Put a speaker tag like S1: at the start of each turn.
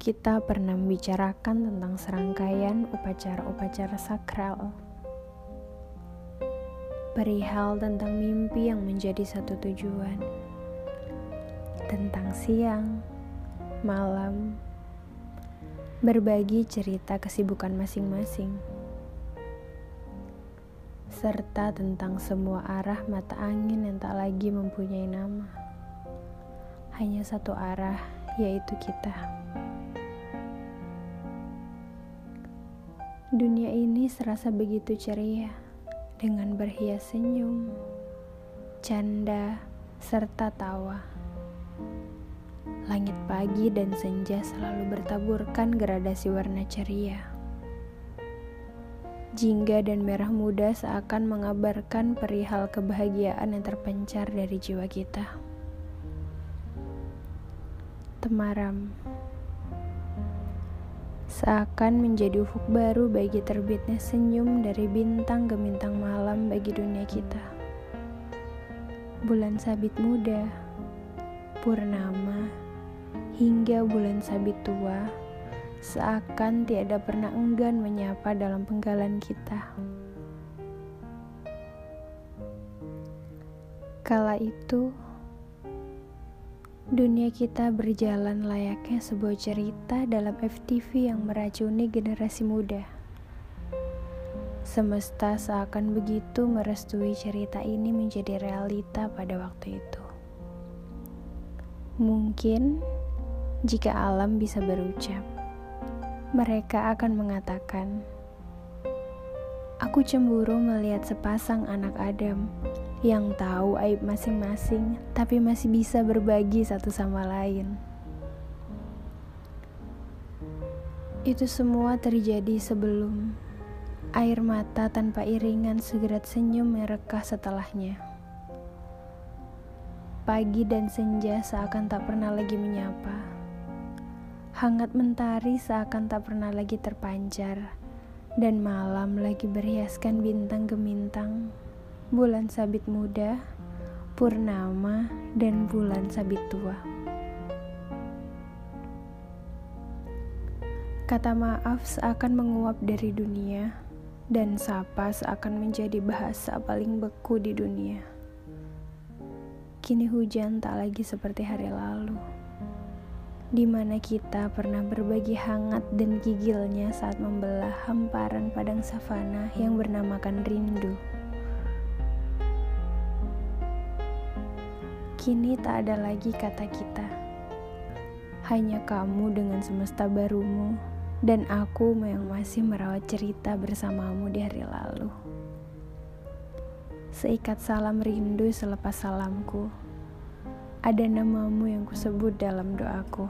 S1: kita pernah membicarakan tentang serangkaian upacara-upacara sakral. Perihal tentang mimpi yang menjadi satu tujuan. Tentang siang, malam, berbagi cerita kesibukan masing-masing. Serta tentang semua arah mata angin yang tak lagi mempunyai nama. Hanya satu arah, yaitu kita. Dunia ini serasa begitu ceria dengan berhias senyum, canda, serta tawa. Langit pagi dan senja selalu bertaburkan gradasi warna ceria. Jingga dan merah muda seakan mengabarkan perihal kebahagiaan yang terpencar dari jiwa kita. Temaram seakan menjadi ufuk baru bagi terbitnya senyum dari bintang gemintang malam bagi dunia kita. Bulan sabit muda, purnama, hingga bulan sabit tua, seakan tiada pernah enggan menyapa dalam penggalan kita. Kala itu, Dunia kita berjalan layaknya sebuah cerita dalam FTV yang meracuni generasi muda. Semesta seakan begitu merestui cerita ini menjadi realita pada waktu itu. Mungkin jika alam bisa berucap, mereka akan mengatakan, "Aku cemburu melihat sepasang anak Adam yang tahu aib masing-masing, tapi masih bisa berbagi satu sama lain. Itu semua terjadi sebelum air mata tanpa iringan segera senyum merekah setelahnya. Pagi dan senja seakan tak pernah lagi menyapa. Hangat mentari seakan tak pernah lagi terpancar, dan malam lagi berhiaskan bintang gemintang bulan sabit muda, purnama, dan bulan sabit tua. Kata maaf seakan menguap dari dunia, dan sapa seakan menjadi bahasa paling beku di dunia. Kini hujan tak lagi seperti hari lalu, di mana kita pernah berbagi hangat dan gigilnya saat membelah hamparan padang savana yang bernamakan rindu. Kini tak ada lagi kata kita. Hanya kamu dengan semesta barumu dan aku yang masih merawat cerita bersamamu di hari lalu. Seikat salam rindu selepas salamku. Ada namamu yang kusebut dalam doaku.